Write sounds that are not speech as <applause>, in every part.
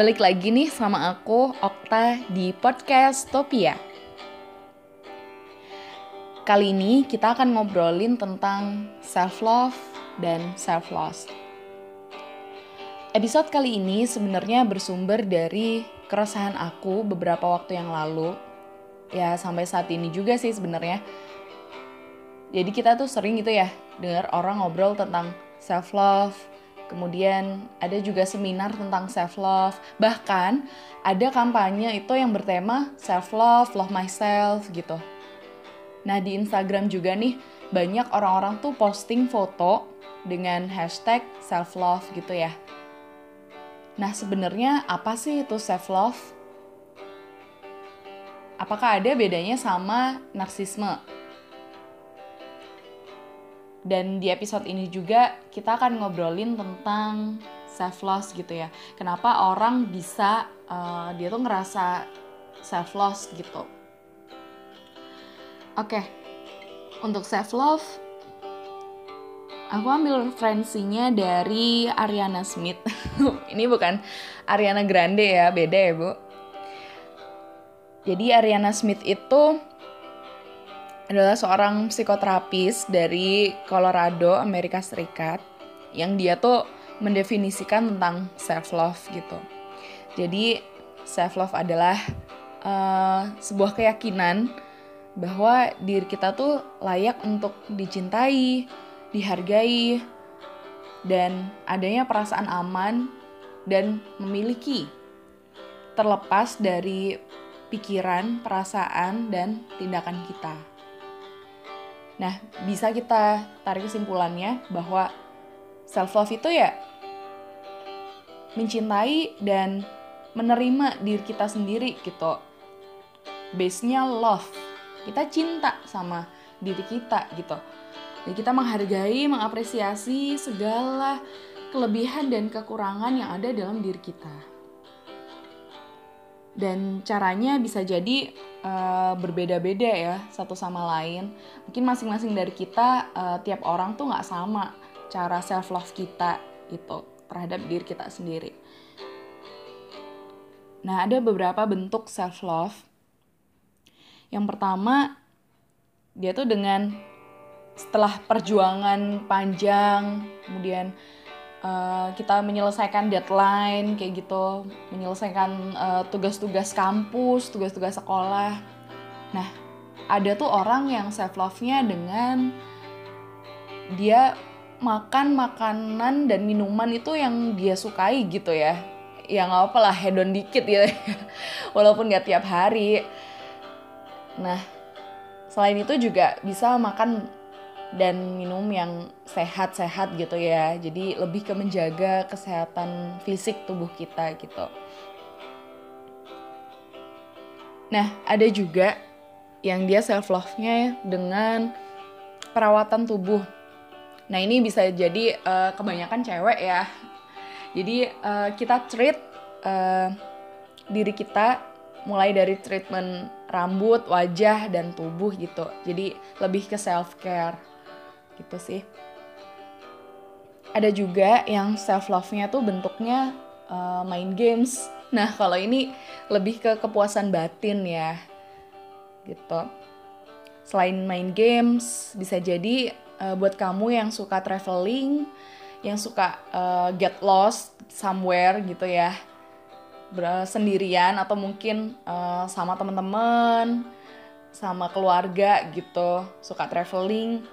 Balik lagi nih sama aku, Okta, di podcast Topia. Kali ini kita akan ngobrolin tentang self-love dan self-loss. Episode kali ini sebenarnya bersumber dari keresahan aku beberapa waktu yang lalu. Ya, sampai saat ini juga sih sebenarnya. Jadi kita tuh sering gitu ya dengar orang ngobrol tentang self love, kemudian ada juga seminar tentang self love, bahkan ada kampanye itu yang bertema self love, love myself gitu. Nah, di Instagram juga nih banyak orang-orang tuh posting foto dengan hashtag self love gitu ya. Nah, sebenarnya apa sih itu self love? Apakah ada bedanya sama narsisme? Dan di episode ini juga kita akan ngobrolin tentang self loss gitu ya. Kenapa orang bisa uh, dia tuh ngerasa self loss gitu. Oke. Okay. Untuk self love aku ambil referensinya dari Ariana Smith. <laughs> Ini bukan Ariana Grande ya, beda ya, Bu. Jadi Ariana Smith itu adalah seorang psikoterapis dari Colorado, Amerika Serikat, yang dia tuh mendefinisikan tentang self love gitu. Jadi self love adalah uh, sebuah keyakinan bahwa diri kita tuh layak untuk dicintai, dihargai, dan adanya perasaan aman dan memiliki terlepas dari pikiran, perasaan, dan tindakan kita. Nah, bisa kita tarik kesimpulannya bahwa self love itu ya mencintai dan menerima diri kita sendiri gitu. Base-nya love. Kita cinta sama diri kita gitu. Dan kita menghargai, mengapresiasi segala kelebihan dan kekurangan yang ada dalam diri kita dan caranya bisa jadi uh, berbeda-beda ya satu sama lain. Mungkin masing-masing dari kita uh, tiap orang tuh nggak sama cara self love kita itu terhadap diri kita sendiri. Nah ada beberapa bentuk self love yang pertama dia tuh dengan setelah perjuangan panjang kemudian uh, kita menyelesaikan deadline kayak gitu, menyelesaikan uh, tugas-tugas kampus, tugas-tugas sekolah. Nah, ada tuh orang yang self love-nya dengan dia makan makanan dan minuman itu yang dia sukai gitu ya. Ya nggak apa lah hedon dikit ya, <laughs> walaupun nggak tiap hari. Nah, selain itu juga bisa makan dan minum yang sehat-sehat gitu ya. Jadi lebih ke menjaga kesehatan fisik tubuh kita gitu. Nah, ada juga yang dia self love-nya dengan perawatan tubuh. Nah, ini bisa jadi uh, kebanyakan cewek ya. Jadi uh, kita treat uh, diri kita mulai dari treatment rambut, wajah, dan tubuh gitu. Jadi lebih ke self care gitu sih ada juga yang self love-nya tuh bentuknya uh, main games. <laughs> Nah kalau ini lebih ke kepuasan batin ya gitu. Selain main games bisa jadi uh, buat kamu yang suka traveling yang suka uh, get lost somewhere gitu ya sendirian atau mungkin uh, sama teman-teman sama keluarga gitu suka traveling.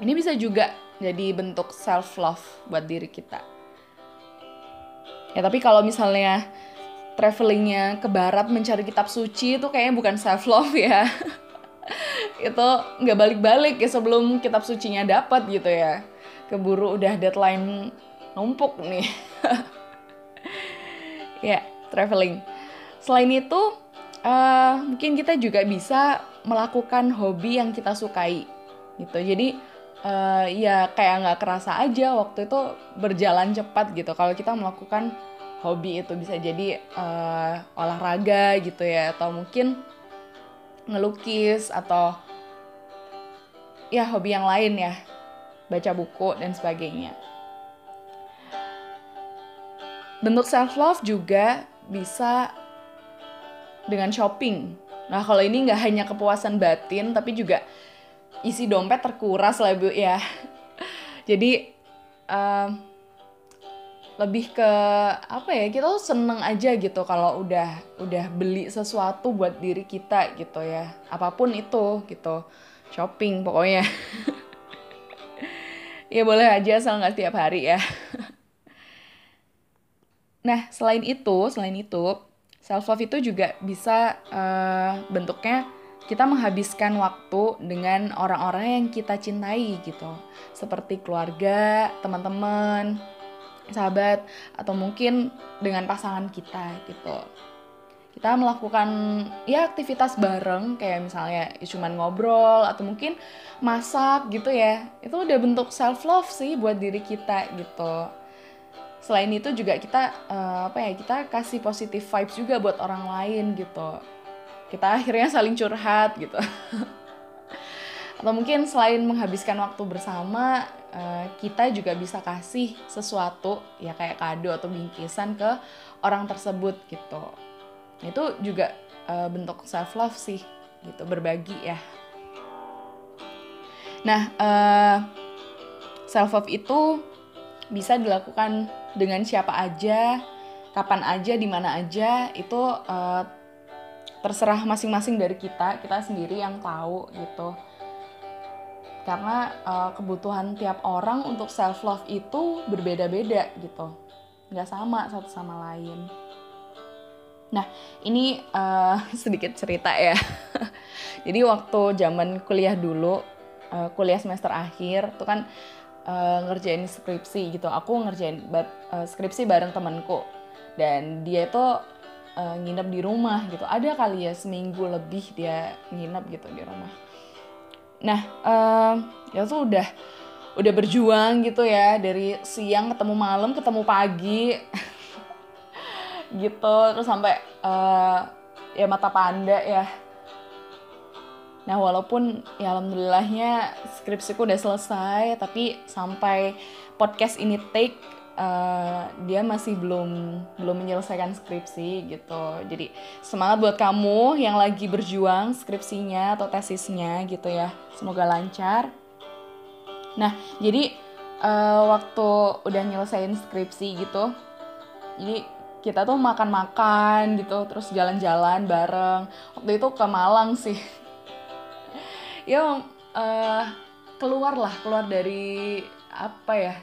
Ini bisa juga jadi bentuk self love buat diri kita. Ya tapi kalau misalnya travelingnya ke barat mencari kitab suci itu kayaknya bukan self love ya. <laughs> itu nggak balik-balik ya sebelum kitab sucinya dapat gitu ya. Keburu udah deadline numpuk nih. <laughs> ya, traveling. Selain itu, uh, mungkin kita juga bisa melakukan hobi yang kita sukai gitu. Jadi uh, ya kayak nggak kerasa aja waktu itu berjalan cepat gitu kalau kita melakukan hobi itu bisa jadi uh, olahraga gitu ya atau mungkin ngelukis atau ya hobi yang lain ya baca buku dan sebagainya bentuk self love juga bisa dengan shopping. Nah kalau ini nggak hanya kepuasan batin tapi juga isi dompet terkuras lah bu ya. Jadi uh, lebih ke apa ya kita tuh seneng aja gitu kalau udah udah beli sesuatu buat diri kita gitu ya. Apa pun itu gitu. Shopping pokoknya. <laughs> Ya boleh aja asal nggak tiap hari ya. <laughs> Nah selain itu selain itu self love itu juga bisa uh, bentuknya kita menghabiskan waktu dengan orang-orang yang kita cintai gitu. Seperti keluarga teman-teman sahabat atau mungkin dengan pasangan kita gitu. Kita melakukan ya aktivitas bareng kayak misalnya ya cuman ngobrol atau mungkin masak gitu ya. Itu udah bentuk self love sih buat diri kita gitu. Selain itu juga kita uh, apa ya kita kasih positive vibes juga buat orang lain gitu kita akhirnya saling curhat gitu. Atau mungkin selain menghabiskan waktu bersama Eh, kita juga bisa kasih sesuatu ya kayak kado atau bingkisan ke orang tersebut gitu. Itu juga uh, bentuk self love sih gitu berbagi ya. Nah eh, self love itu bisa dilakukan dengan siapa aja kapan aja di mana aja itu terserah masing-masing dari kita kita sendiri yang tahu gitu. Karena uh, kebutuhan tiap orang untuk self love itu berbeda-beda gitu. Nggak sama satu sama lain. Nah ini uh, <laughs> sedikit cerita ya. <laughs> Jadi waktu zaman kuliah dulu uh, kuliah semester akhir tuh kan uh, ngerjain skripsi gitu. Aku ngerjain uh, skripsi bareng temanku. Dan dia itu uh, nginep di rumah gitu. Ada kali ya seminggu lebih dia nginep gitu di rumah. Nah, uh, ya tuh udah udah berjuang gitu ya dari siang ketemu malam ketemu pagi <laughs> gitu terus sampai uh, ya mata panda ya. Nah walaupun ya alhamdulillahnya skripsiku udah selesai tapi sampai podcast ini take uh, dia masih belum belum menyelesaikan skripsi gitu. Jadi semangat buat kamu yang lagi berjuang skripsinya atau tesisnya gitu ya. Semoga lancar. Nah, jadi uh, waktu udah nyelesain skripsi gitu, jadi kita tuh makan-makan gitu, terus jalan-jalan bareng. Waktu itu ke Malang sih. <laughs> ya uh, keluar lah, keluar dari apa ya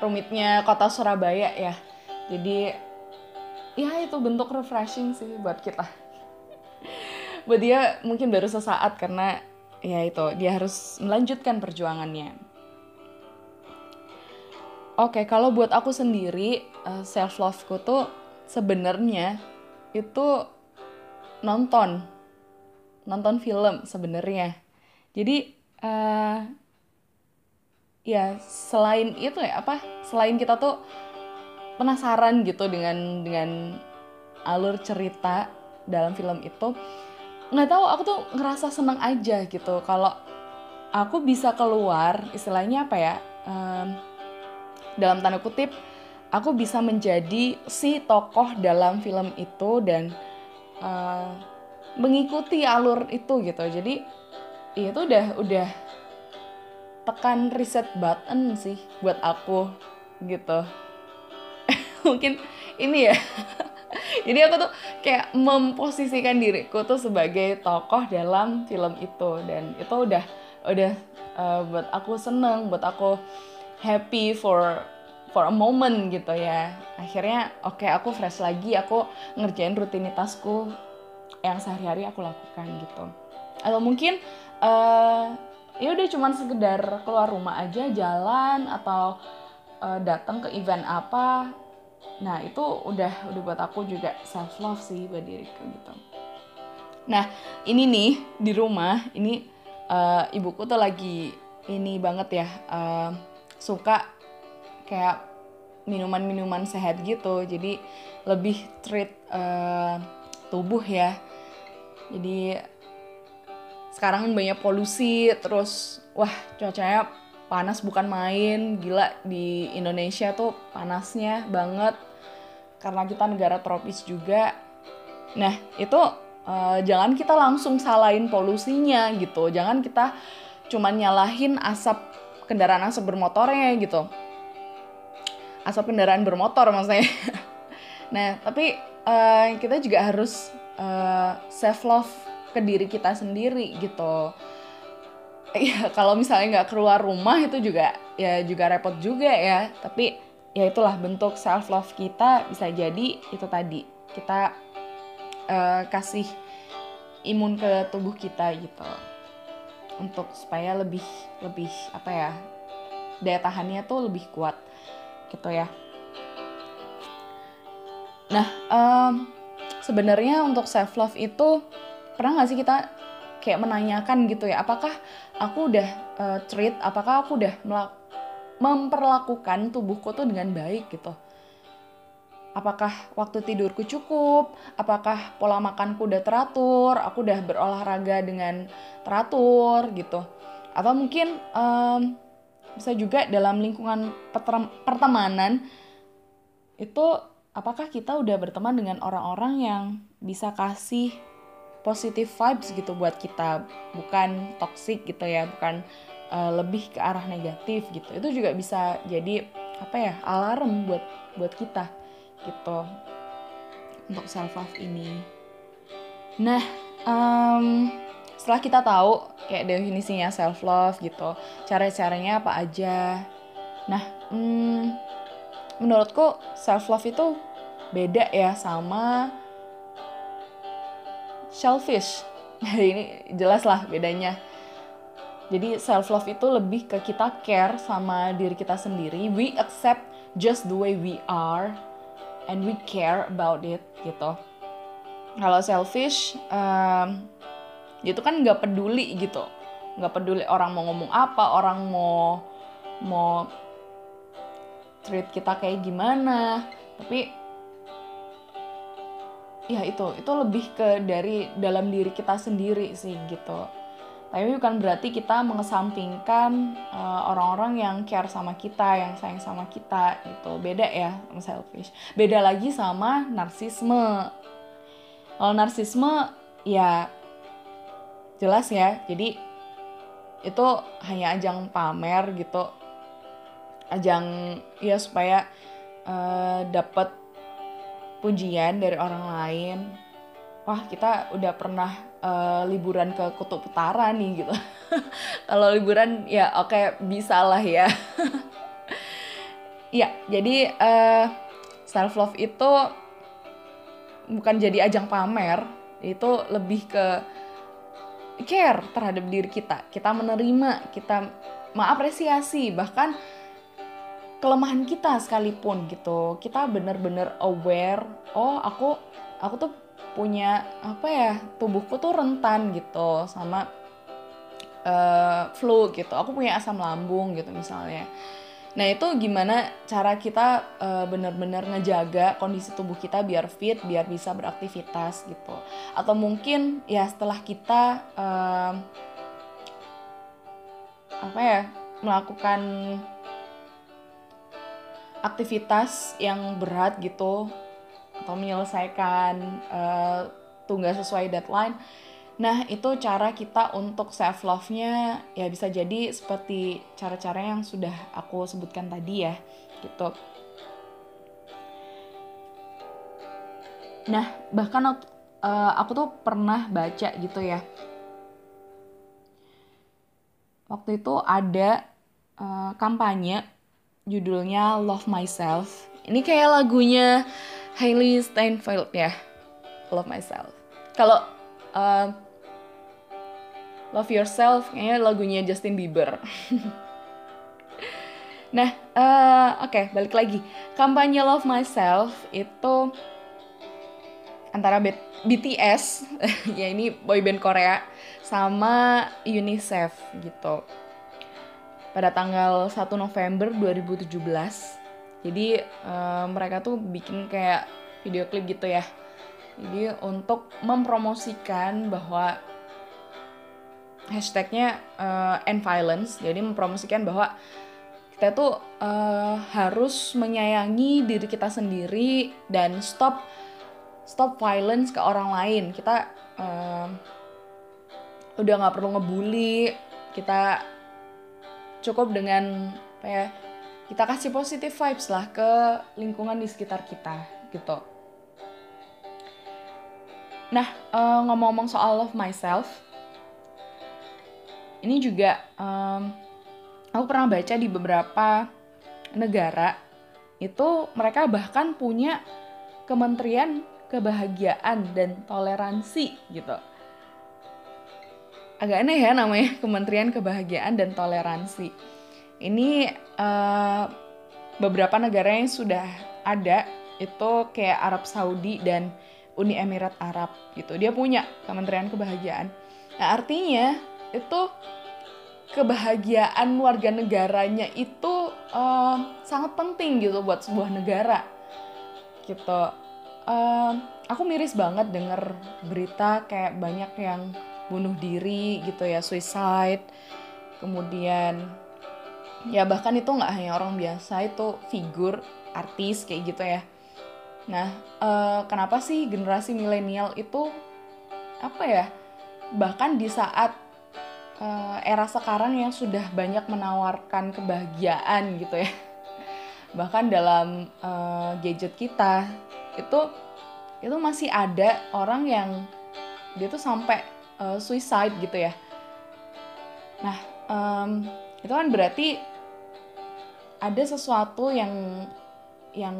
rumitnya kota Surabaya ya. Jadi ya itu bentuk refreshing sih buat kita. <laughs> Buat dia mungkin baru sesaat karena ya itu dia harus melanjutkan perjuangannya. Oke kalau buat aku sendiri eh, self loveku tuh sebenarnya itu nonton. Nonton film sebenarnya. Jadi uh, ya selain itu ya apa selain kita tuh penasaran gitu dengan dengan alur cerita dalam film itu nggak tahu aku tuh ngerasa seneng aja gitu. Kalau aku bisa keluar istilahnya apa ya um, dalam tanda kutip aku bisa menjadi si tokoh dalam film itu dan uh, mengikuti alur itu gitu. Jadi ya itu udah udah tekan reset button sih buat aku gitu. <laughs> Mungkin ini ya. <laughs> Jadi aku tuh kayak memposisikan diriku tuh sebagai tokoh dalam film itu. Dan itu udah udah uh, buat aku seneng buat aku happy for for a moment gitu ya. Akhirnya oke okay, aku fresh lagi aku ngerjain rutinitasku yang sehari-hari aku lakukan gitu. Atau mungkin uh, ya udah cuman sekedar keluar rumah aja jalan atau uh, datang ke event apa. Nah itu udah udah buat aku juga self love sih buat diriku gitu. Nah ini nih di rumah ini uh, ibuku tuh lagi ini banget ya uh, suka kayak minuman-minuman sehat gitu. Jadi lebih treat uh, tubuh ya. Jadi sekarang banyak polusi terus wah cuacanya panas bukan main. Gila di Indonesia tuh panasnya banget karena kita negara tropis juga. Nah itu uh, jangan kita langsung salahin polusinya gitu. Jangan kita cuman nyalahin asap kendaraan asap bermotornya gitu. Asap kendaraan bermotor maksudnya. <laughs> Nah tapi uh, kita juga harus uh, self love ke diri kita sendiri gitu. Ya <laughs> kalau misalnya nggak keluar rumah itu juga ya juga repot juga ya. Tapi ya itulah bentuk self love kita bisa jadi itu tadi. Kita uh, kasih imun ke tubuh kita gitu. Untuk supaya lebih lebih apa ya daya tahannya tuh lebih kuat gitu ya. Nah um, sebenarnya untuk self love itu pernah nggak sih kita kayak menanyakan gitu ya apakah aku udah uh, treat apakah aku udah memperlakukan tubuhku tuh dengan baik? Gitu. Apakah waktu tidurku cukup? Apakah pola makanku udah teratur? Aku udah berolahraga dengan teratur? Gitu. Atau mungkin um, bisa juga dalam lingkungan pertemanan itu apakah kita udah berteman dengan orang-orang yang bisa kasih positive vibes gitu buat kita. Bukan toxic gitu ya bukan uh, lebih ke arah negatif gitu. Itu juga bisa jadi apa ya alarm buat buat kita gitu. Untuk self love ini. Nah um, setelah kita tahu kayak definisinya self love gitu cara caranya apa aja. Nah um, menurutku self love itu beda ya sama selfish. <laughs> ini jelas lah bedanya. Jadi self love itu lebih ke kita care sama diri kita sendiri. We accept just the way we are and we care about it gitu. Kalau selfish um, itu kan nggak peduli gitu, nggak peduli orang mau ngomong apa, orang mau mau treat kita kayak gimana, tapi ya itu. Itu lebih ke dari dalam diri kita sendiri sih gitu. Tapi bukan berarti kita mengesampingkan uh, orang-orang yang care sama kita yang sayang sama kita gitu. Beda ya sama selfish. Beda lagi sama narsisme. Kalau narsisme ya jelas ya. Jadi itu hanya ajang pamer gitu. Ajang ya supaya uh, dapat pujian dari orang lain. Wah kita udah pernah uh, liburan ke kutub utara nih gitu. <laughs> Kalau liburan ya oke okay, bisa lah ya. <laughs> Ya jadi uh, self love itu bukan jadi ajang pamer itu lebih ke care terhadap diri kita. Kita menerima kita mengapresiasi bahkan kelemahan kita sekalipun gitu. Kita bener-bener aware oh aku aku tuh punya apa ya tubuhku tuh rentan gitu sama uh, flu gitu. Aku punya asam lambung gitu misalnya. Nah itu gimana cara kita uh, bener-bener ngejaga kondisi tubuh kita biar fit biar bisa beraktivitas gitu. Atau mungkin ya setelah kita uh, apa ya melakukan aktivitas yang berat gitu atau menyelesaikan uh, tugas sesuai deadline. Nah, itu cara kita untuk self love-nya ya bisa jadi seperti cara-cara yang sudah aku sebutkan tadi ya, gitu. Nah, bahkan uh, aku tuh pernah baca gitu ya. Waktu itu ada uh, kampanye judulnya Love Myself. Ini kayak lagunya Hailey Steinfeld ya, Love Myself. Kalau uh, Love Yourself kayaknya lagunya Justin Bieber. <laughs> nah, uh, oke okay, balik lagi. Kampanye Love Myself itu antara BTS, <laughs> ya ini boyband Korea, sama UNICEF gitu pada tanggal 1 November 2017. Jadi uh, mereka tuh bikin kayak video klip gitu ya. Jadi untuk mempromosikan bahwa hashtagnya uh, end violence jadi mempromosikan bahwa kita tuh uh, harus menyayangi diri kita sendiri dan stop stop violence ke orang lain kita uh, udah nggak perlu ngebully kita cukup dengan apa ya kita kasih positive vibes lah ke lingkungan di sekitar kita gitu. Nah uh, ngomong-ngomong soal love myself ini juga um, aku pernah baca di beberapa negara itu mereka bahkan punya kementerian kebahagiaan dan toleransi gitu agak aneh ya namanya <laughs> Kementerian Kebahagiaan dan Toleransi. Ini uh, beberapa negara yang sudah ada itu kayak Arab Saudi dan Uni Emirat Arab gitu. Dia punya Kementerian Kebahagiaan. Nah, artinya itu kebahagiaan warga negaranya itu uh, sangat penting gitu buat sebuah negara. Gitu. Uh, aku miris banget denger berita kayak banyak yang bunuh diri gitu ya suicide. Kemudian ya bahkan itu nggak hanya orang biasa itu figur artis kayak gitu ya. Nah uh, kenapa sih generasi milenial itu apa ya bahkan di saat uh, era sekarang yang sudah banyak menawarkan kebahagiaan gitu ya <laughs> bahkan dalam uh, gadget kita itu itu masih ada orang yang dia tuh sampai uh, suicide gitu ya. Nah, um, itu kan berarti ada sesuatu yang yang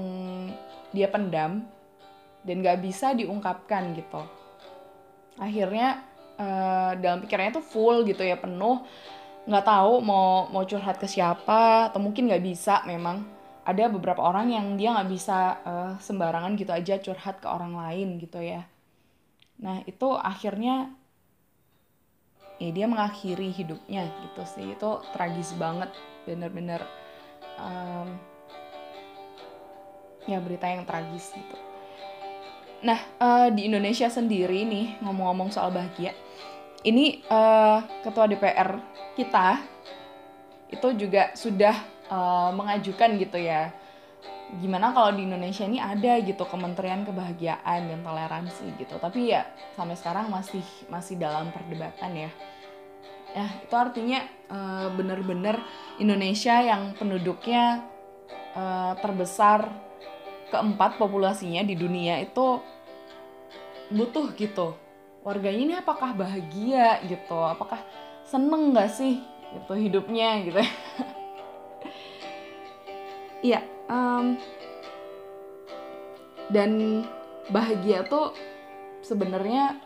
dia pendam dan gak bisa diungkapkan gitu. Akhirnya uh, dalam pikirannya tuh full gitu ya penuh nggak tahu mau mau curhat ke siapa atau mungkin nggak bisa memang ada beberapa orang yang dia nggak bisa uh, sembarangan gitu aja curhat ke orang lain gitu ya nah itu akhirnya ya dia mengakhiri hidupnya gitu sih. Itu tragis banget bener-bener um, ya berita yang tragis gitu. Nah uh, di Indonesia sendiri nih ngomong-ngomong soal bahagia ini uh, ketua DPR kita itu juga sudah uh, mengajukan gitu ya gimana kalau di Indonesia ini ada gitu Kementerian Kebahagiaan dan Toleransi gitu. Tapi ya sampai sekarang masih masih dalam perdebatan ya. Ya itu artinya uh, benar-benar Indonesia yang penduduknya uh, terbesar keempat populasinya di dunia itu butuh gitu. Warganya ini apakah bahagia gitu? Apakah seneng nggak sih gitu hidupnya gitu? <laughs> Iya, um, dan bahagia tuh sebenarnya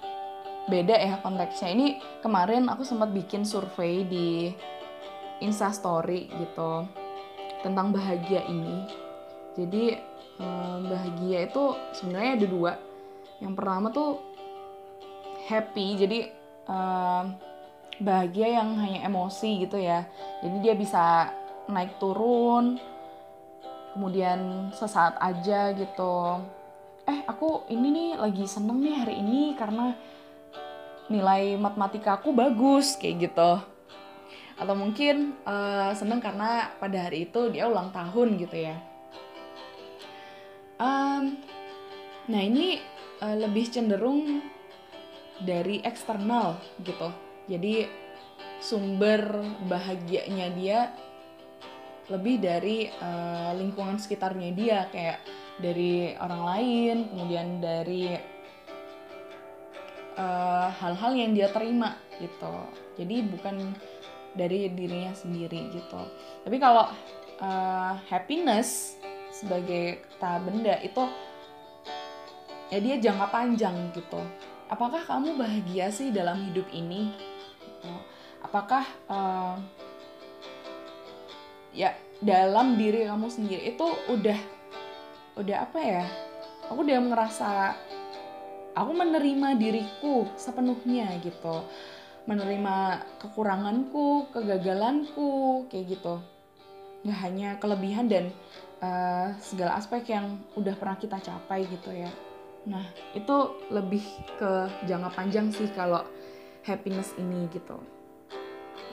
beda ya konteksnya. Ini kemarin aku sempat bikin survei di Insta Story gitu tentang bahagia ini. Jadi um, bahagia itu sebenarnya ada dua. Yang pertama tuh happy. Jadi um, bahagia yang hanya emosi gitu ya. Jadi dia bisa naik turun, kemudian sesaat aja gitu. Eh aku ini nih lagi seneng nih hari ini karena nilai matematika aku bagus kayak gitu. Atau mungkin uh, seneng karena pada hari itu dia ulang tahun gitu ya. Um, nah ini uh, lebih cenderung dari eksternal gitu. Jadi sumber bahagianya dia lebih dari uh, lingkungan sekitarnya dia kayak dari orang lain kemudian dari eh, hal-hal uh, yang dia terima gitu. Jadi bukan dari dirinya sendiri gitu. Tapi kalau uh, happiness sebagai kata benda itu ya dia jangka panjang gitu. Apakah kamu bahagia sih dalam hidup ini? Gitu. apakah uh, ya dalam diri kamu sendiri itu udah udah apa ya? Aku udah ngerasa aku menerima diriku sepenuhnya gitu. Menerima kekuranganku kegagalanku kayak gitu. Nggak hanya kelebihan dan uh, segala aspek yang udah pernah kita capai gitu ya. Nah itu lebih ke jangka panjang sih kalau happiness ini gitu.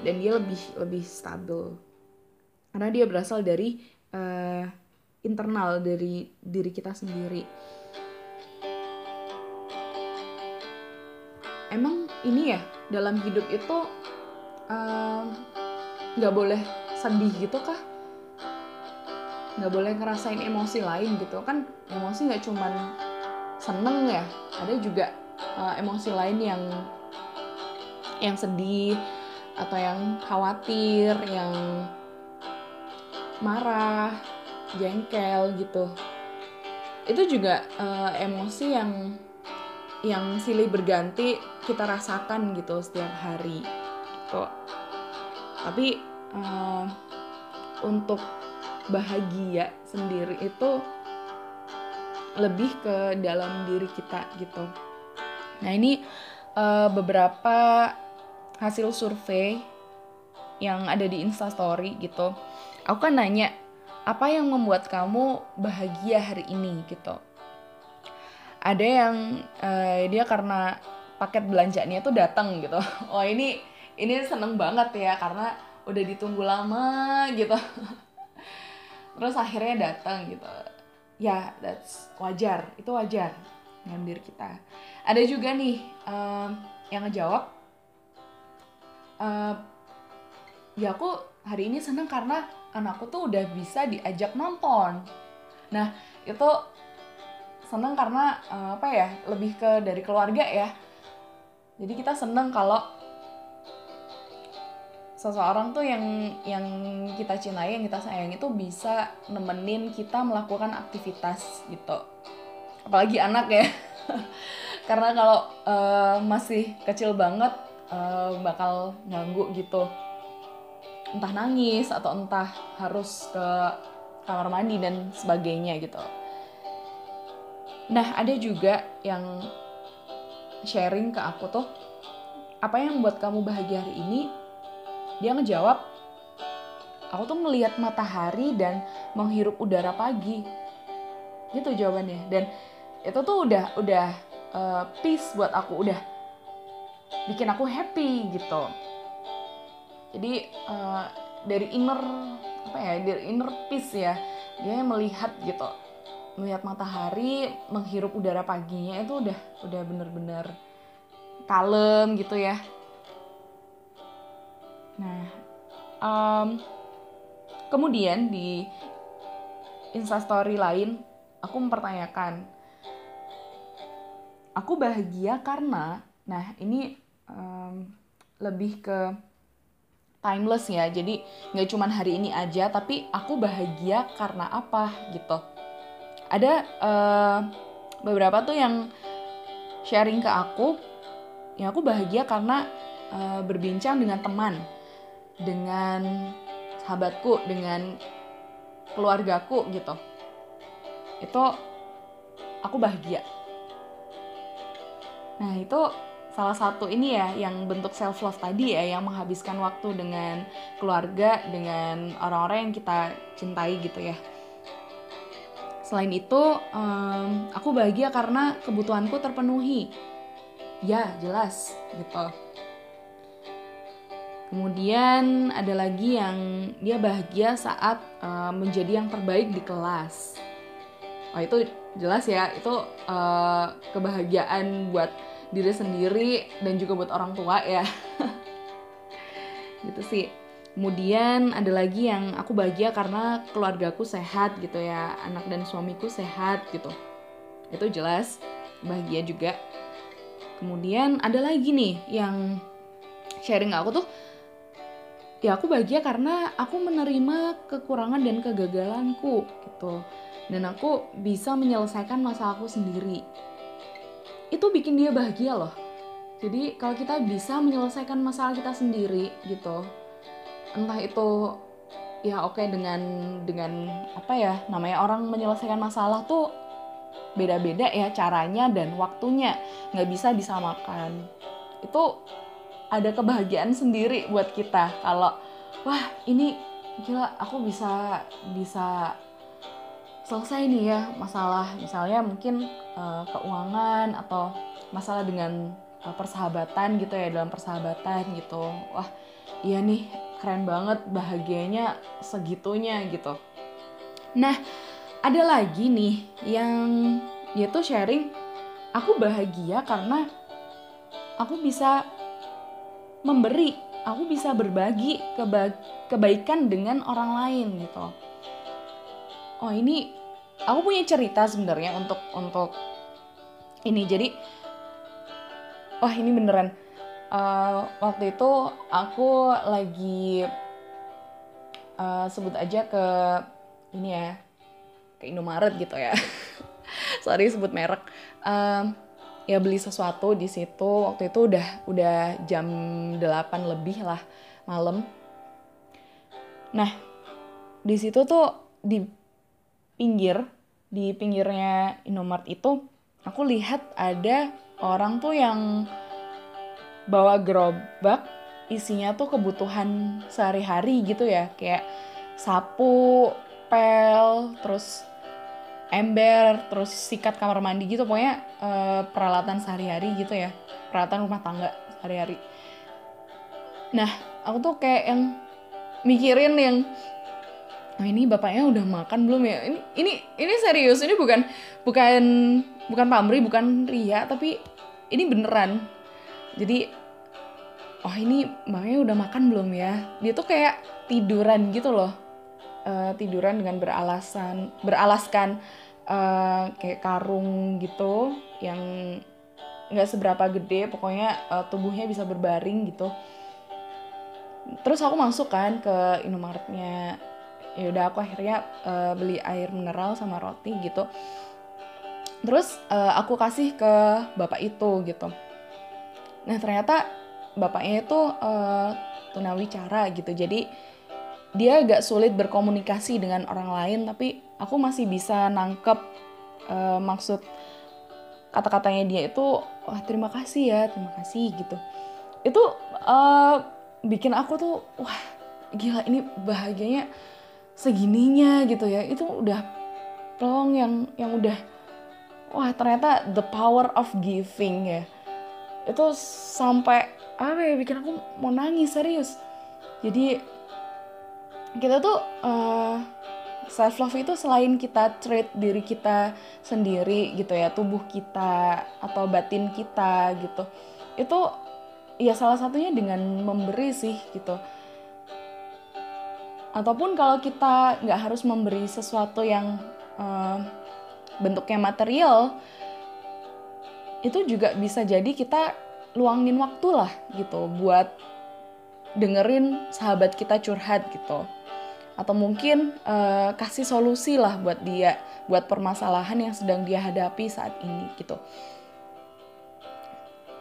Dan dia lebih lebih stabil karena dia berasal dari uh, internal dari diri kita sendiri. Emang ini ya dalam hidup itu nggak uh, boleh sedih gitu kah? Nggak boleh ngerasain emosi lain gitu. Kan emosi nggak cuman seneng ya ada juga uh, emosi lain yang yang sedih atau yang khawatir yang marah jengkel gitu. Itu juga uh, emosi yang yang silih berganti kita rasakan gitu setiap hari. Gitu tapi uh, untuk bahagia sendiri itu lebih ke dalam diri kita gitu. Nah ini uh, beberapa hasil survei yang ada di instastory gitu aku kan nanya apa yang membuat kamu bahagia hari ini? Gitu. Ada yang uh, dia karena paket belanjanya tuh datang gitu. <laughs> Oh ini ini seneng banget ya karena udah ditunggu lama gitu. <laughs> Terus akhirnya datang gitu. Ya that's wajar. Itu wajar diri kita. Ada juga nih um, yang ngejawab uh, ya aku hari ini seneng karena anakku tuh udah bisa diajak nonton. Nah itu seneng karena uh, apa ya lebih ke dari keluarga ya. Jadi kita seneng kalau seseorang tuh yang yang kita cintai yang kita sayang itu bisa nemenin kita melakukan aktivitas gitu. Apalagi anak ya. <laughs> Karena kalau uh, masih kecil banget uh, bakal ganggu gitu entah nangis atau entah harus ke kamar mandi dan sebagainya gitu. Nah ada juga yang sharing ke aku tuh apa yang membuat kamu bahagia hari ini? Dia ngejawab aku tuh melihat matahari dan menghirup udara pagi. Gitu jawabannya. Dan itu tuh udah udah uh, peace buat aku udah bikin aku happy gitu jadi uh, dari inner apa ya dari inner peace ya dia melihat gitu melihat matahari menghirup udara paginya itu udah udah bener-bener kalem gitu ya. Nah um, kemudian di instastory lain aku mempertanyakan aku bahagia karena nah ini um, lebih ke timeless ya. Jadi nggak cuma hari ini aja tapi aku bahagia karena apa gitu. Ada uh, beberapa tuh yang sharing ke aku ya aku bahagia karena uh, berbincang dengan teman dengan sahabatku dengan keluargaku gitu. Itu aku bahagia. Nah itu salah satu ini ya yang bentuk self love tadi ya yang menghabiskan waktu dengan keluarga dengan orang-orang yang kita cintai gitu ya. Selain itu um, aku bahagia karena kebutuhanku terpenuhi. Ya jelas gitu. Kemudian ada lagi yang dia bahagia saat uh, menjadi yang terbaik di kelas. Oh itu jelas ya itu uh, kebahagiaan buat diri sendiri dan juga buat orang tua ya. <laughs> Gitu sih. Kemudian ada lagi yang aku bahagia karena keluargaku sehat gitu ya anak dan suamiku sehat gitu. Itu jelas bahagia juga. Kemudian ada lagi nih yang sharing aku tuh ya aku bahagia karena aku menerima kekurangan dan kegagalanku gitu. Dan aku bisa menyelesaikan masalahku sendiri itu bikin dia bahagia loh. Jadi kalau kita bisa menyelesaikan masalah kita sendiri gitu. Entah itu ya oke okay, dengan dengan apa ya namanya orang menyelesaikan masalah tuh beda-beda ya caranya dan waktunya. Nggak bisa disamakan. Itu ada kebahagiaan sendiri buat kita. Kalau wah ini gila aku bisa bisa selesai nih ya masalah misalnya mungkin uh, keuangan atau masalah dengan uh, persahabatan gitu ya dalam persahabatan gitu. Wah iya nih keren banget bahagianya segitunya gitu. Nah ada lagi nih yang dia tuh sharing aku bahagia karena aku bisa memberi aku bisa berbagi keba kebaikan dengan orang lain gitu. Oh ini aku punya cerita sebenarnya untuk untuk ini. Jadi wah ini beneran. Uh, waktu itu aku lagi uh, sebut aja ke ini ya ke Indomaret gitu ya. <laughs> Sorry sebut merek. Um, ya beli sesuatu di situ. Waktu itu udah udah jam 8 lebih lah malam. Nah di situ tuh di pinggir di pinggirnya Indomaret itu aku lihat ada orang tuh yang bawa gerobak isinya tuh kebutuhan sehari-hari gitu ya. Kayak sapu, pel, terus ember, terus sikat kamar mandi gitu. Pokoknya uh, peralatan sehari-hari gitu ya. Peralatan rumah tangga sehari-hari. Nah aku tuh kayak yang mikirin yang oh ini bapaknya udah makan belum ya? Ini ini ini serius ini bukan bukan bukan pamri bukan ria tapi ini beneran. Jadi oh ini bapaknya udah makan belum ya? Dia tuh kayak tiduran gitu loh. Uh, tiduran dengan beralasan beralaskan uh, kayak karung gitu yang nggak seberapa gede pokoknya uh, tubuhnya bisa berbaring gitu. Terus aku masuk kan ke Indomaretnya ya udah aku akhirnya uh, beli air mineral sama roti gitu. Terus uh, aku kasih ke bapak itu gitu. Nah ternyata bapaknya itu uh, tunawicara gitu. Jadi dia agak sulit berkomunikasi dengan orang lain tapi aku masih bisa nangkep uh, maksud kata-katanya dia itu wah terima kasih ya terima kasih gitu. Itu uh, bikin aku tuh wah gila ini bahagianya segininya gitu ya. Itu udah pelong yang yang udah wah ternyata the power of giving ya. Itu sampai apa ya bikin aku mau nangis serius. Jadi kita tuh uh, eh, self love itu selain kita treat diri kita sendiri gitu ya tubuh kita atau batin kita gitu. Itu ya salah satunya dengan memberi sih gitu ataupun kalau kita nggak harus memberi sesuatu yang uh, bentuknya material itu juga bisa jadi kita luangin waktu lah gitu buat dengerin sahabat kita curhat gitu. Atau mungkin uh, kasih solusi lah buat dia buat permasalahan yang sedang dia hadapi saat ini gitu.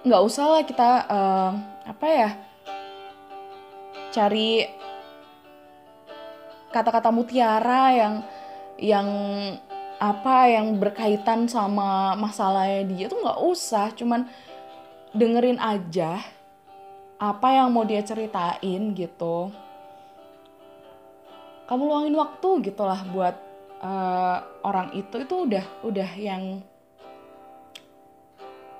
Nggak usah lah kita uh, apa ya cari kata-kata mutiara yang yang apa yang berkaitan sama masalahnya dia tuh nggak usah. Cuman dengerin aja apa yang mau dia ceritain gitu. Kamu luangin waktu gitulah buat uh, orang itu. Itu udah udah yang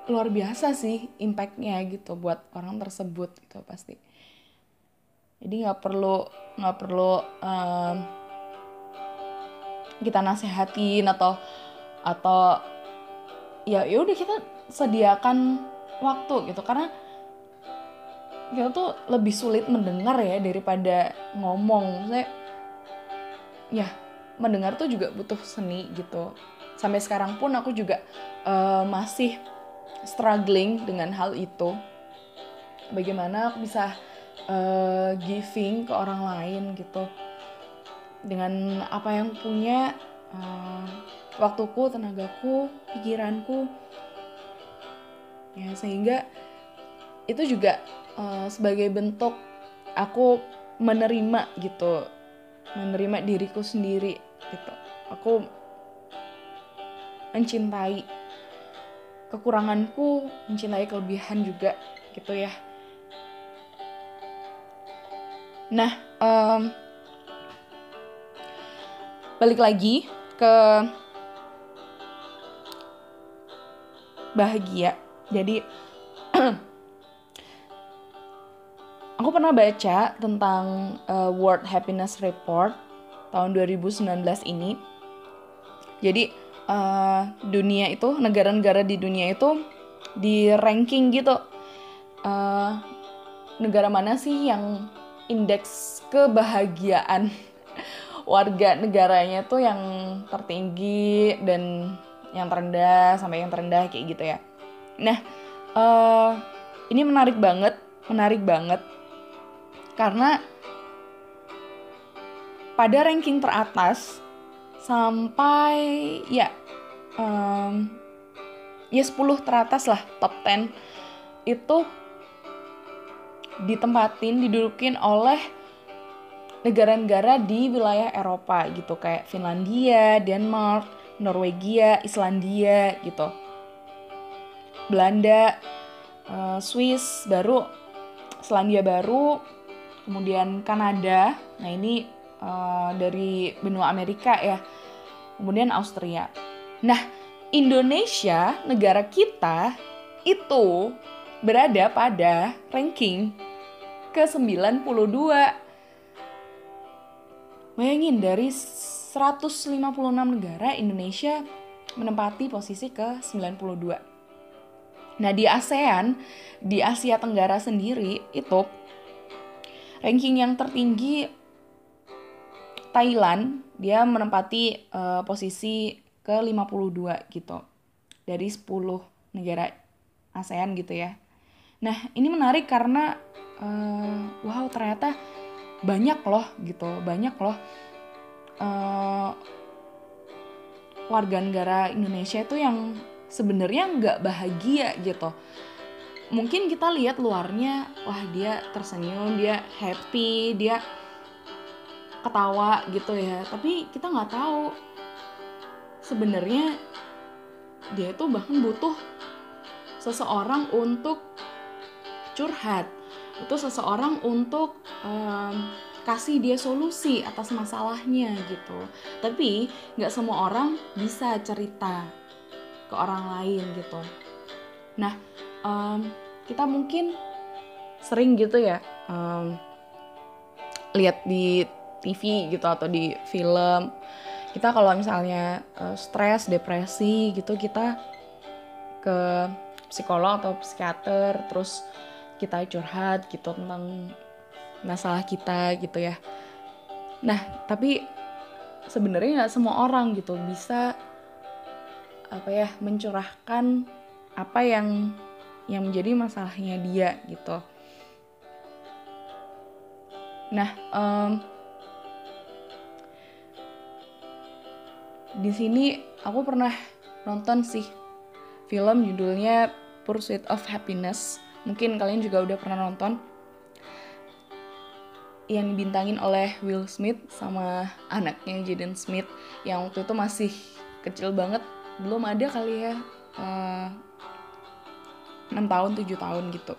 luar biasa sih impactnya gitu buat orang tersebut gitu pasti jadi nggak perlu nggak perlu um, kita nasehatin atau atau ya ya udah kita sediakan waktu gitu. Karena kita tuh lebih sulit mendengar ya daripada ngomong. Saya ya mendengar tuh juga butuh seni gitu. Sampai sekarang pun aku juga uh, masih struggling dengan hal itu. Bagaimana aku bisa uh, giving ke orang lain gitu. Dengan apa yang punya uh, waktuku tenagaku pikiranku. Ya sehingga itu juga uh, sebagai bentuk aku menerima gitu. Menerima diriku sendiri gitu. Aku mencintai kekuranganku mencintai kelebihan juga gitu ya Nah, um, balik lagi ke bahagia. Jadi <clears throat> aku pernah baca tentang uh, World Happiness Report tahun 2019 ini. Jadi uh, dunia itu negara-negara di dunia itu di ranking gitu. Uh, negara mana sih yang indeks kebahagiaan <laughs> warga negaranya tuh yang tertinggi dan yang terendah sampai yang terendah kayak gitu ya. Nah, uh, ini menarik banget, menarik banget karena pada ranking teratas sampai ya um, ya 10 teratas lah top 10 itu ditempatin didudukin oleh negara-negara di wilayah Eropa gitu kayak Finlandia, Denmark, Norwegia, Islandia gitu. Belanda, uh, Swiss baru, Selandia Baru, kemudian Kanada. Nah ini uh, dari benua Amerika ya. Kemudian Austria. Nah Indonesia negara kita itu berada pada ranking ke-92 Bayangin dari 156 negara Indonesia menempati posisi ke-92. Nah, di ASEAN, di Asia Tenggara sendiri itu ranking yang tertinggi Thailand, dia menempati uh, posisi ke-52 gitu. Dari 10 negara ASEAN gitu ya. Nah, ini menarik karena uh, wow ternyata banyak loh gitu banyak loh uh, warga negara Indonesia itu yang sebenarnya nggak bahagia gitu. Mungkin kita lihat luarnya wah dia tersenyum dia happy dia ketawa gitu ya. Tapi kita nggak tahu sebenarnya dia itu bahkan butuh seseorang untuk curhat. Itu seseorang untuk um, kasih dia solusi atas masalahnya gitu. Tapi nggak semua orang bisa cerita ke orang lain gitu. Nah um, kita mungkin sering gitu ya um, lihat di TV gitu atau di film. Kita kalau misalnya uh, stres depresi gitu kita ke psikolog atau psikiater terus kita curhat gitu tentang masalah kita gitu ya. Nah tapi sebenarnya nggak semua orang gitu bisa apa ya mencurahkan apa yang yang menjadi masalahnya dia gitu. Nah um, di sini aku pernah nonton sih film judulnya Pursuit of Happiness Mungkin kalian juga udah pernah nonton yang dibintangin oleh Will Smith sama anaknya Jaden Smith yang waktu itu masih kecil banget. Belum ada kali ya uh, eh, 6 tahun 7 tahun gitu.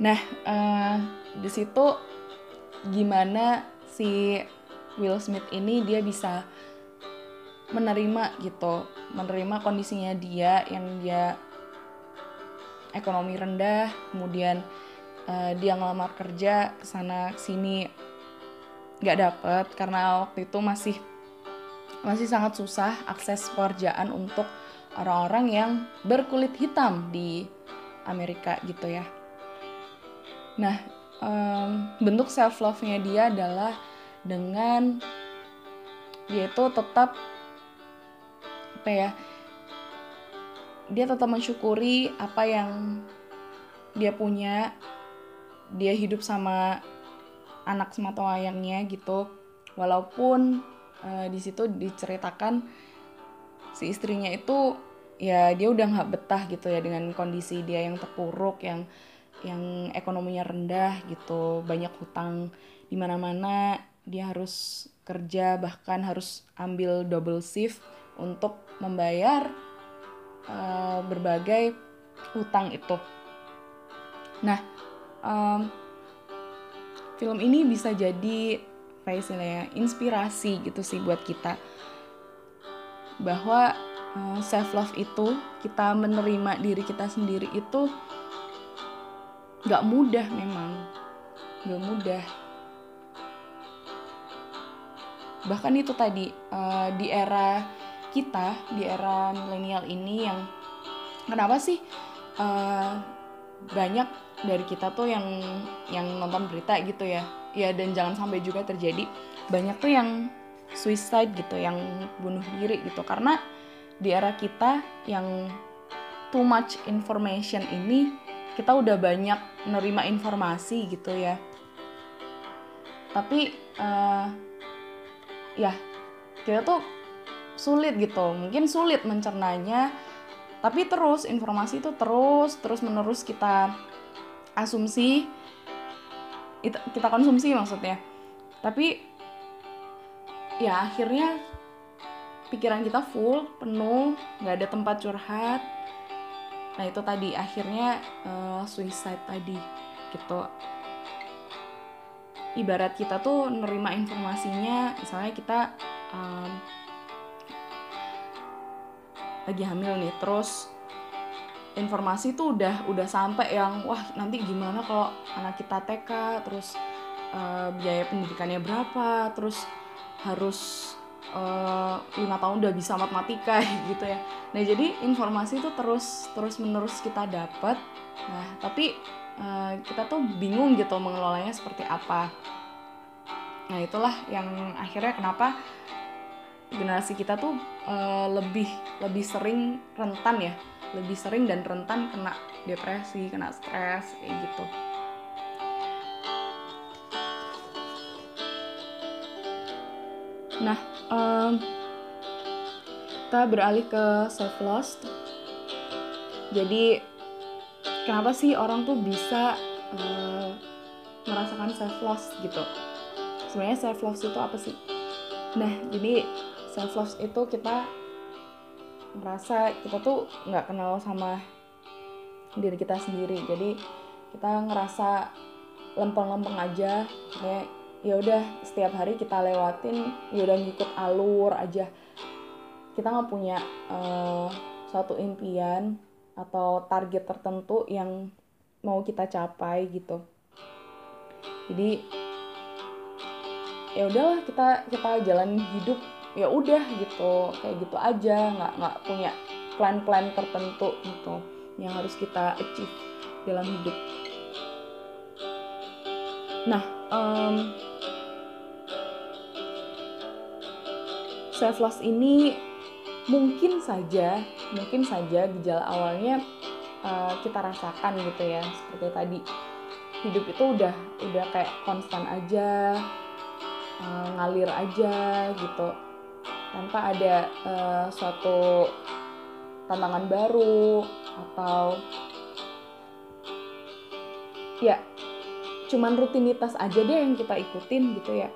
Nah uh, di situ gimana si Will Smith ini dia bisa menerima gitu menerima kondisinya dia yang dia ekonomi rendah kemudian uh, dia ngelamar kerja ke sana sini nggak dapet karena waktu itu masih masih sangat susah akses pekerjaan untuk orang-orang yang berkulit hitam di Amerika gitu ya. Nah, um, bentuk self love-nya dia adalah dengan dia itu tetap apa ya dia tetap mensyukuri apa yang dia punya. Dia hidup sama anak semata wayangnya gitu. Walaupun uh, di situ diceritakan si istrinya itu ya dia udah nggak betah gitu ya dengan kondisi dia yang terpuruk yang yang ekonominya rendah gitu. Banyak hutang di mana-mana. Dia harus kerja bahkan harus ambil double shift untuk membayar uh, berbagai hutang itu. Nah, um, film ini bisa jadi apa istilahnya inspirasi gitu sih buat kita. Bahwa uh, eh, self love itu kita menerima diri kita sendiri itu nggak mudah memang. Nggak mudah. Bahkan itu tadi uh, di era kita di era milenial ini yang kenapa sih uh, banyak dari kita tuh yang yang nonton berita gitu ya. Ya dan jangan sampai juga terjadi banyak tuh yang suicide gitu yang bunuh diri gitu. Karena di era kita yang too much information ini kita udah banyak nerima informasi gitu ya. Tapi uh, ya kita tuh sulit gitu. Mungkin sulit mencernanya tapi terus informasi itu terus terus menerus kita asumsi kita konsumsi maksudnya. Tapi ya akhirnya pikiran kita full penuh nggak ada tempat curhat. Nah itu tadi akhirnya uh, suicide tadi gitu. Ibarat kita tuh nerima informasinya misalnya kita um, lagi hamil nih terus informasi tuh udah udah sampai yang wah nanti gimana kalau anak kita TK terus uh, biaya pendidikannya berapa terus harus eh, lima uh, tahun udah bisa matematika <laughs> gitu ya. Nah jadi informasi itu terus terus menerus kita dapat nah tapi uh, kita tuh bingung gitu mengelolanya seperti apa. Nah itulah yang akhirnya kenapa generasi kita tuh uh, lebih lebih sering rentan ya. Lebih sering dan rentan kena depresi kena stres kayak gitu. Nah um, kita beralih ke self loss jadi kenapa sih orang tuh bisa uh, merasakan self loss gitu? Sebenarnya self love itu apa sih? Nah jadi self love itu kita merasa kita tuh nggak kenal sama diri kita sendiri. Jadi kita ngerasa lempeng-lempeng aja. Kayak ya udah setiap hari kita lewatin ya udah ngikut alur aja. Kita nggak punya uh, suatu impian atau target tertentu yang mau kita capai gitu. Jadi ya udahlah kita kita jalan hidup ya udah gitu kayak gitu aja nggak nggak punya plan-plan tertentu gitu yang harus kita achieve dalam hidup. Nah um, self love ini mungkin saja mungkin saja gejala awalnya uh, kita rasakan gitu ya seperti tadi. Hidup itu udah udah kayak konstan aja uh, ngalir aja gitu tanpa ada uh, suatu tantangan baru atau ya cuman rutinitas aja deh yang kita ikutin gitu ya.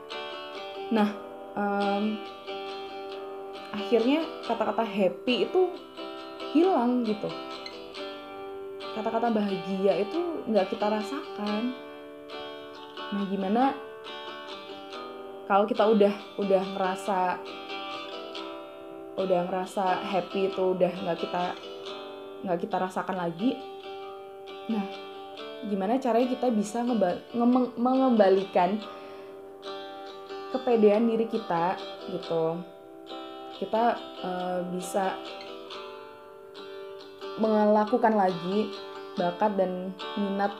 Nah um, akhirnya kata-kata happy itu hilang gitu. Kata-kata bahagia itu nggak kita rasakan. Nah gimana kalau kita udah udah ngerasa udah ngerasa happy itu udah nggak kita nggak kita rasakan lagi. Nah gimana caranya kita bisa mengembalikan kepedean diri kita gitu? Kita uh, bisa melakukan lagi bakat dan minat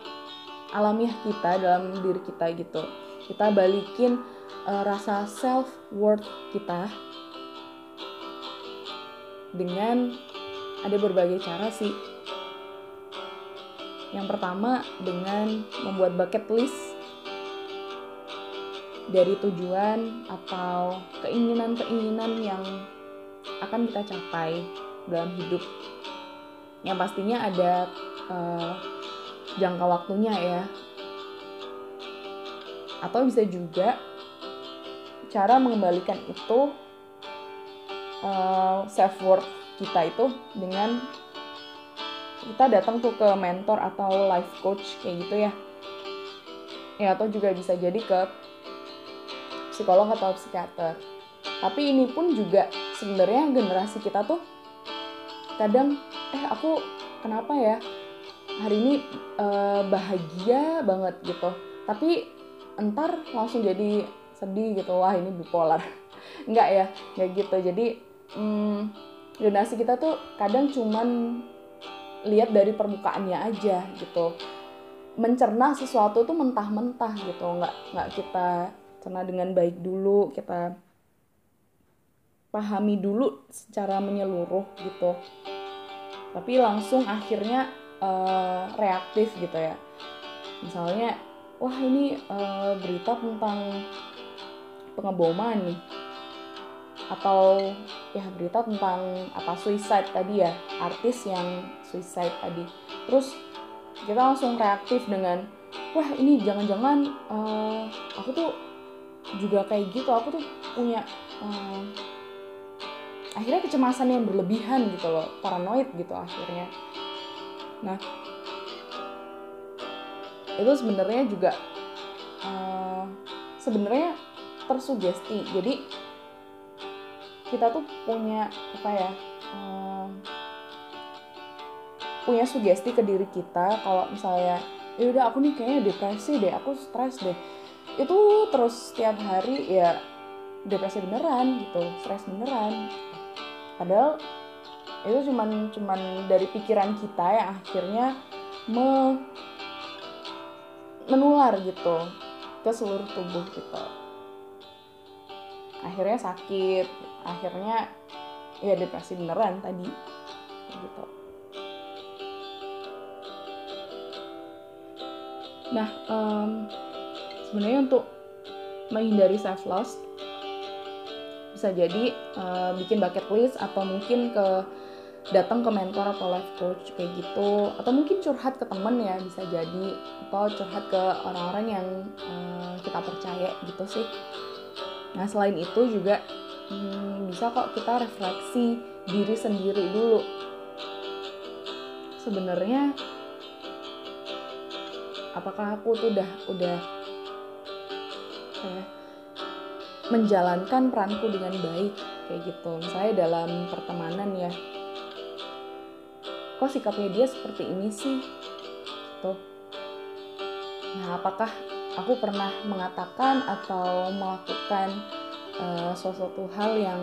alamiah kita dalam diri kita gitu. Kita balikin uh, rasa self worth kita dengan ada berbagai cara sih. Yang pertama dengan membuat bucket list dari tujuan atau keinginan-keinginan yang akan kita capai dalam hidup. Yang pastinya ada uh, jangka waktunya ya. Atau bisa juga cara mengembalikan itu uh, self worth kita itu dengan kita datang tuh ke mentor atau life coach kayak gitu ya. Ya atau juga bisa jadi ke psikolog atau psikiater. Tapi ini pun juga sebenarnya generasi kita tuh kadang eh aku kenapa ya hari ini uh, bahagia banget gitu. Tapi entar langsung jadi sedih gitu wah ini bipolar. <laughs> Nggak ya nggak gitu. Jadi hmm, donasi kita tuh kadang cuman lihat dari permukaannya aja gitu. Mencerna sesuatu tuh mentah-mentah gitu nggak nggak kita cerna dengan baik dulu kita pahami dulu secara menyeluruh gitu. Tapi langsung akhirnya uh, reaktif gitu ya. Misalnya wah ini uh, berita tentang pengeboman nih atau ya berita tentang apa suicide tadi ya artis yang suicide tadi. Terus kita langsung reaktif dengan wah ini jangan-jangan uh, aku tuh juga kayak gitu aku tuh punya uh, akhirnya kecemasan yang berlebihan gitu loh paranoid gitu akhirnya. Nah itu sebenarnya juga uh, sebenarnya tersugesti. Jadi kita tuh punya apa ya um, punya sugesti ke diri kita. Kalau misalnya ya udah aku nih kayaknya depresi deh aku stres deh. Itu terus setiap hari ya depresi beneran gitu stres beneran. Padahal itu cuman cuman dari pikiran kita yang akhirnya me menular gitu ke seluruh tubuh kita. Akhirnya sakit akhirnya ya depresi beneran tadi gitu. Nah um, sebenarnya untuk menghindari self loss bisa jadi uh, bikin bucket list atau mungkin ke datang ke mentor atau life coach kayak gitu. Atau mungkin curhat ke temen ya bisa jadi. Atau curhat ke orang-orang yang uh, kita percaya gitu sih. Nah selain itu juga hmm, bisa kok kita refleksi diri sendiri dulu. Sebenarnya apakah aku tuh udah udah kayak menjalankan peranku dengan baik? Kayak gitu. Misalnya dalam pertemanan ya. Kok sikapnya dia seperti ini sih? Tuh nah apakah aku pernah mengatakan atau melakukan uh, suatu hal yang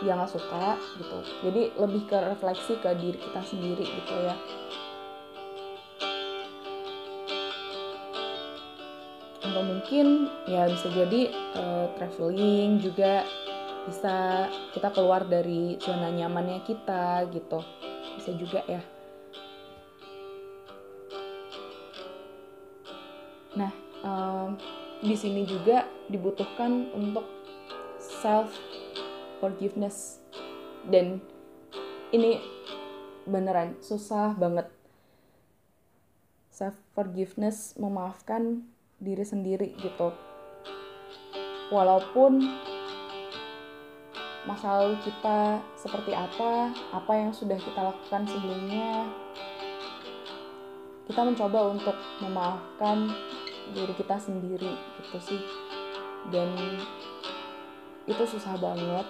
dia nggak suka gitu. Jadi lebih ke refleksi ke diri kita sendiri gitu ya. Atau mungkin ya bisa jadi uh, traveling juga bisa kita keluar dari zona nyamannya kita gitu. Bisa juga ya. Nah um, di sini juga dibutuhkan untuk self forgiveness dan ini beneran susah banget self forgiveness memaafkan diri sendiri gitu walaupun masa lalu kita seperti apa, apa yang sudah kita lakukan sebelumnya. Kita mencoba untuk memaafkan diri kita sendiri gitu sih. Dan itu susah banget.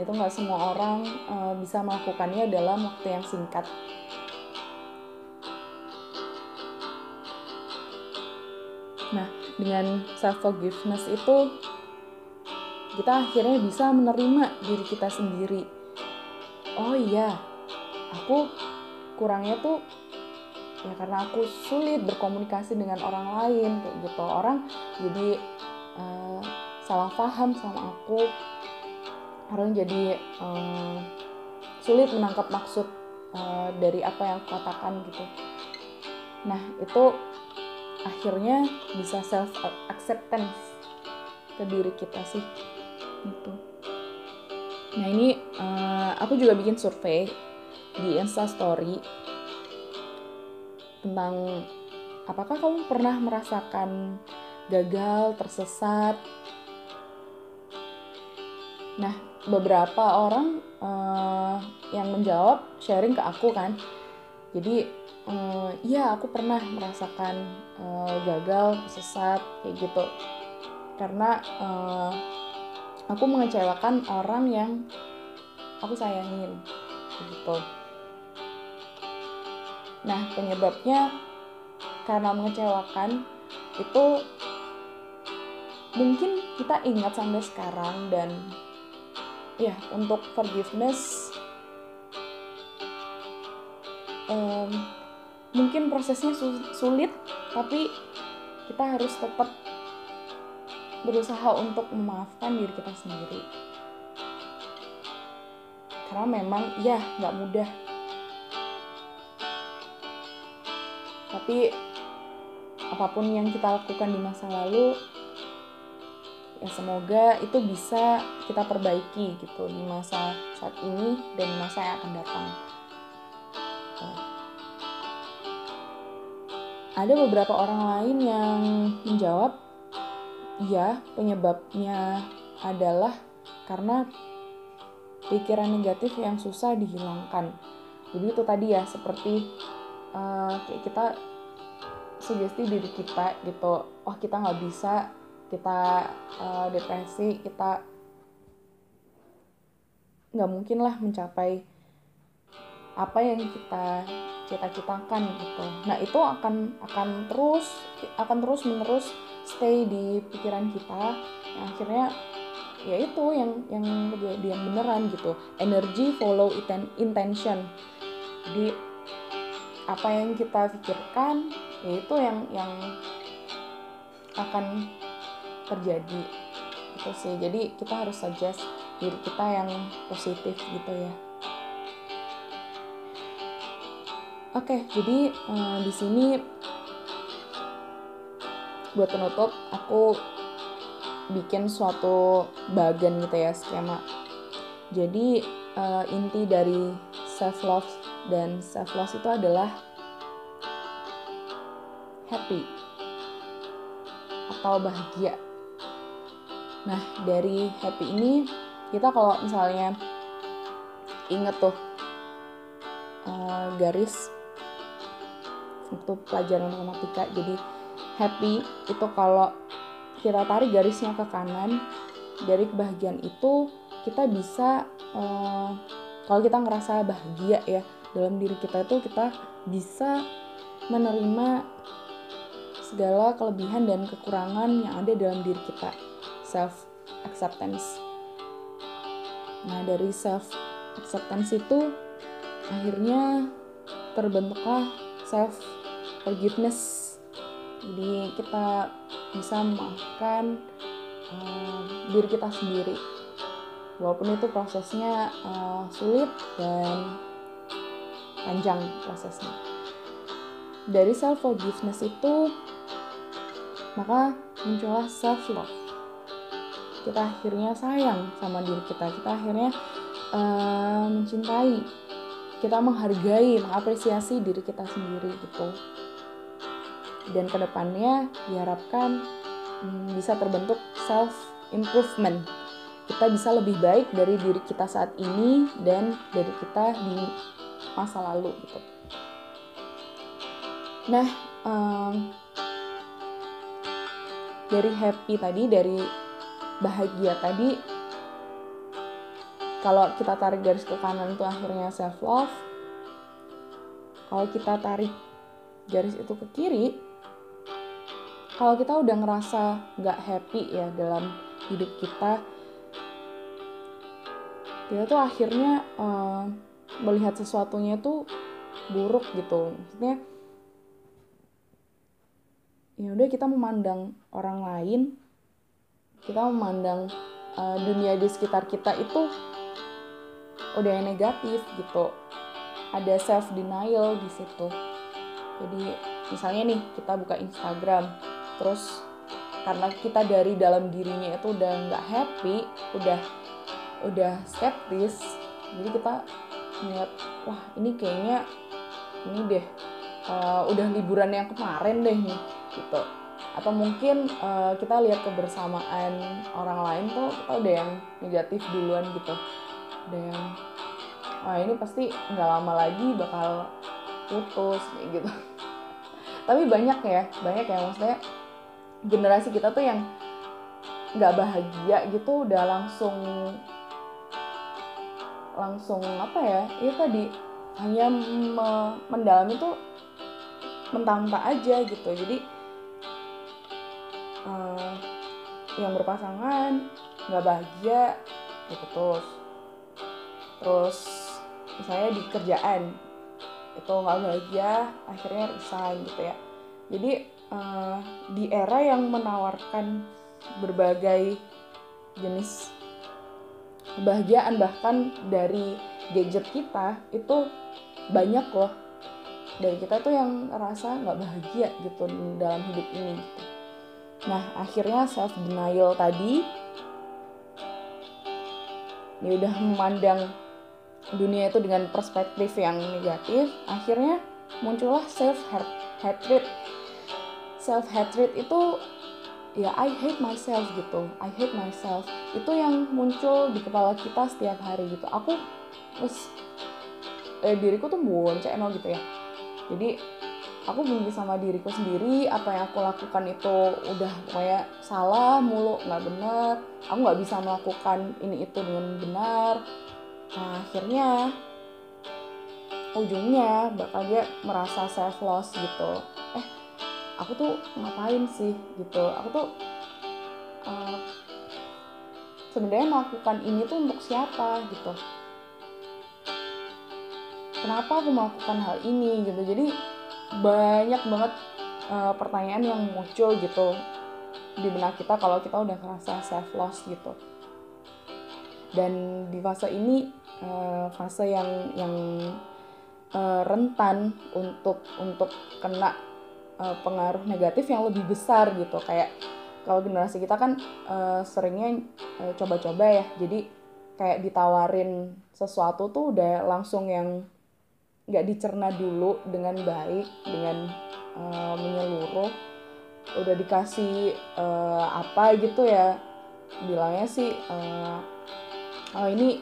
Itu nggak semua orang uh, bisa melakukannya dalam waktu yang singkat. Nah, dengan self forgiveness itu kita akhirnya bisa menerima diri kita sendiri oh iya aku kurangnya tuh ya karena aku sulit berkomunikasi dengan orang lain kayak gitu orang jadi salah paham sama aku orang jadi uh, sulit menangkap maksud uh, dari apa yang aku katakan gitu nah itu akhirnya bisa self acceptance ke diri kita sih gitu nah ini uh, aku juga bikin survei di Insta Story tentang apakah kamu pernah merasakan gagal, tersesat. Nah, beberapa orang uh, yang menjawab sharing ke aku kan. Jadi, uh, iya aku pernah merasakan uh, gagal, tersesat kayak gitu. Karena uh, aku mengecewakan orang yang aku sayangin gitu nah penyebabnya karena mengecewakan itu mungkin kita ingat sampai sekarang dan ya untuk forgiveness um, mungkin prosesnya sulit tapi kita harus tetap berusaha untuk memaafkan diri kita sendiri. Karena memang ya nggak mudah. Tapi apa pun yang kita lakukan di masa lalu ya semoga itu bisa kita perbaiki gitu di masa saat ini dan masa yang akan datang. Ada beberapa orang lain yang menjawab, ya penyebabnya adalah karena pikiran negatif yang susah dihilangkan. Jadi itu tadi ya seperti uh, kayak kita sugesti diri kita gitu, oh kita nggak bisa kita uh, depresi kita nggak mungkin lah mencapai apa yang kita cita-citakan gitu. Nah itu akan akan terus akan terus menerus stay di pikiran kita. Yang akhirnya ya itu yang yang kejadian beneran gitu. Energy follow intention. Jadi apa yang kita pikirkan ya itu yang yang akan terjadi. Itu sih. Jadi kita harus suggest diri kita yang positif gitu ya. Oke jadi uh, di sini buat penutup aku bikin suatu bagian gitu ya skema. Jadi uh, inti dari self love dan self love itu adalah happy atau bahagia Nah, dari happy ini kita kalau misalnya inget tuh uh, garis untuk pelajaran matematika. Jadi happy itu kalau kita tarik garisnya ke kanan dari kebahagiaan itu kita bisa uh, kalau kita ngerasa bahagia ya dalam diri kita itu kita bisa menerima segala kelebihan dan kekurangan yang ada dalam diri kita self acceptance. Nah, dari self acceptance itu akhirnya terbentuklah self forgiveness. Jadi kita bisa memaafkan uh, diri kita sendiri. Walaupun itu prosesnya uh, sulit dan panjang prosesnya. Dari self forgiveness itu maka muncullah self love kita akhirnya sayang sama diri kita. Kita akhirnya uh, mencintai. Kita menghargai mengapresiasi diri kita sendiri gitu. Dan ke depannya diharapkan hmm, bisa terbentuk self improvement kita bisa lebih baik dari diri kita saat ini dan dari kita di masa lalu gitu. Nah um, dari happy tadi dari bahagia tadi. Kalau kita tarik garis ke kanan itu akhirnya self love kalau kita tarik garis itu ke kiri kalau kita udah ngerasa nggak happy ya dalam hidup kita kita tuh akhirnya uh, melihat sesuatunya tuh buruk gitu. Maksudnya ya udah kita memandang orang lain kita memandang uh, dunia di sekitar kita itu udah yang negatif gitu. Ada self denial di situ. Jadi misalnya nih kita buka Instagram terus karena kita dari dalam dirinya itu udah nggak happy udah udah skeptis jadi kita ngeliat wah ini kayaknya ini deh uh, udah liburan yang kemarin deh nih gitu atau mungkin uh, kita lihat kebersamaan orang lain tuh kita udah yang negatif duluan gitu. Udah yang wah ini pasti nggak lama lagi bakal putus kayak gitu. <laughs> Tapi banyak ya banyak ya maksudnya generasi kita tuh yang nggak bahagia gitu udah langsung langsung apa ya itu tadi hanya me mendalami tuh mentah-mentah aja gitu. Jadi yang berpasangan nggak bahagia gitu terus terus misalnya di kerjaan itu nggak bahagia akhirnya resign gitu ya. Jadi uh, di era yang menawarkan berbagai jenis kebahagiaan bahkan dari gadget kita itu banyak loh. Dari kita tuh yang rasa nggak bahagia gitu dalam hidup ini gitu. Nah akhirnya self denial tadi dia udah memandang dunia itu dengan perspektif yang negatif akhirnya muncullah self hatred. Self hatred itu ya I hate myself gitu I hate myself. Itu yang muncul di kepala kita setiap hari gitu. Aku terus eh, diriku tuh bonceng gitu ya. Jadi aku benci sama diriku sendiri apa yang aku lakukan itu udah kayak salah mulu nggak bener aku nggak bisa melakukan ini itu dengan benar. Nah akhirnya ujungnya bakal dia merasa self loss gitu. Eh aku tuh ngapain sih gitu? Aku tuh uh, sebenarnya melakukan ini tuh untuk siapa gitu? Kenapa aku melakukan hal ini gitu? Jadi banyak banget uh, pertanyaan yang muncul gitu di benak kita kalau kita udah ngerasa self loss gitu. Dan di fase ini uh, fase yang yang uh, rentan untuk untuk kena uh, pengaruh negatif yang lebih besar gitu. Kayak kalau generasi kita kan uh, seringnya coba coba-coba ya. Jadi kayak ditawarin sesuatu tuh udah langsung yang nggak dicerna dulu dengan baik dengan uh, menyeluruh. Udah dikasih uh, apa gitu ya bilangnya sih uh, oh ini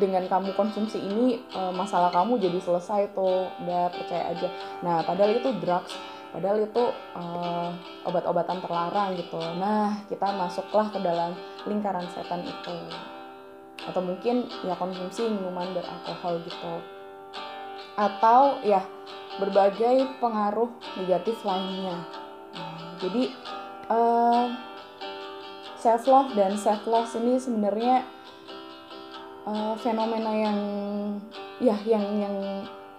dengan kamu konsumsi ini uh, masalah kamu jadi selesai tuh udah percaya aja. Nah padahal itu drugs padahal itu uh, obat-obatan terlarang gitu. Nah kita masuklah ke dalam lingkaran setan itu. Atau mungkin ya konsumsi minuman beralkohol gitu atau ya berbagai pengaruh negatif lainnya. Nah, jadi uh, self love dan self loss ini sebenarnya uh, fenomena yang ya yang yang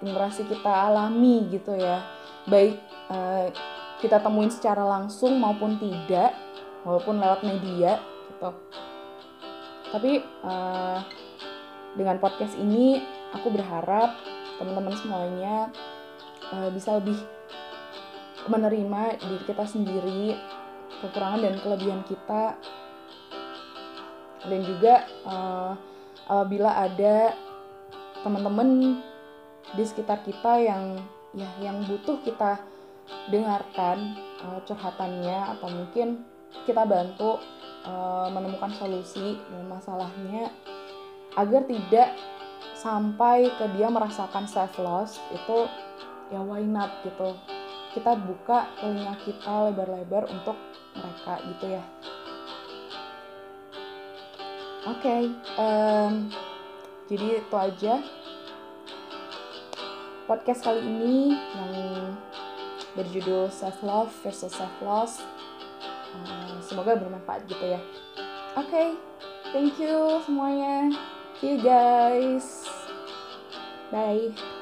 generasi kita alami gitu ya. Baik uh, kita temuin secara langsung maupun tidak walaupun lewat media gitu. Tapi uh, dengan podcast ini aku berharap teman-teman semuanya uh, bisa lebih menerima diri kita sendiri kekurangan dan kelebihan kita. Dan juga uh, apabila ada teman-teman di sekitar kita yang ya yang butuh kita dengarkan uh, curhatannya atau mungkin kita bantu uh, menemukan solusi dengan masalahnya agar tidak sampai ke dia merasakan self loss itu ya why not gitu. Kita buka telinga kita lebar-lebar untuk mereka gitu ya. Oke okay, um, jadi itu aja podcast kali ini yang berjudul self love versus self loss. Uh, semoga bermanfaat gitu ya. Oke okay, thank you semuanya. See you guys bye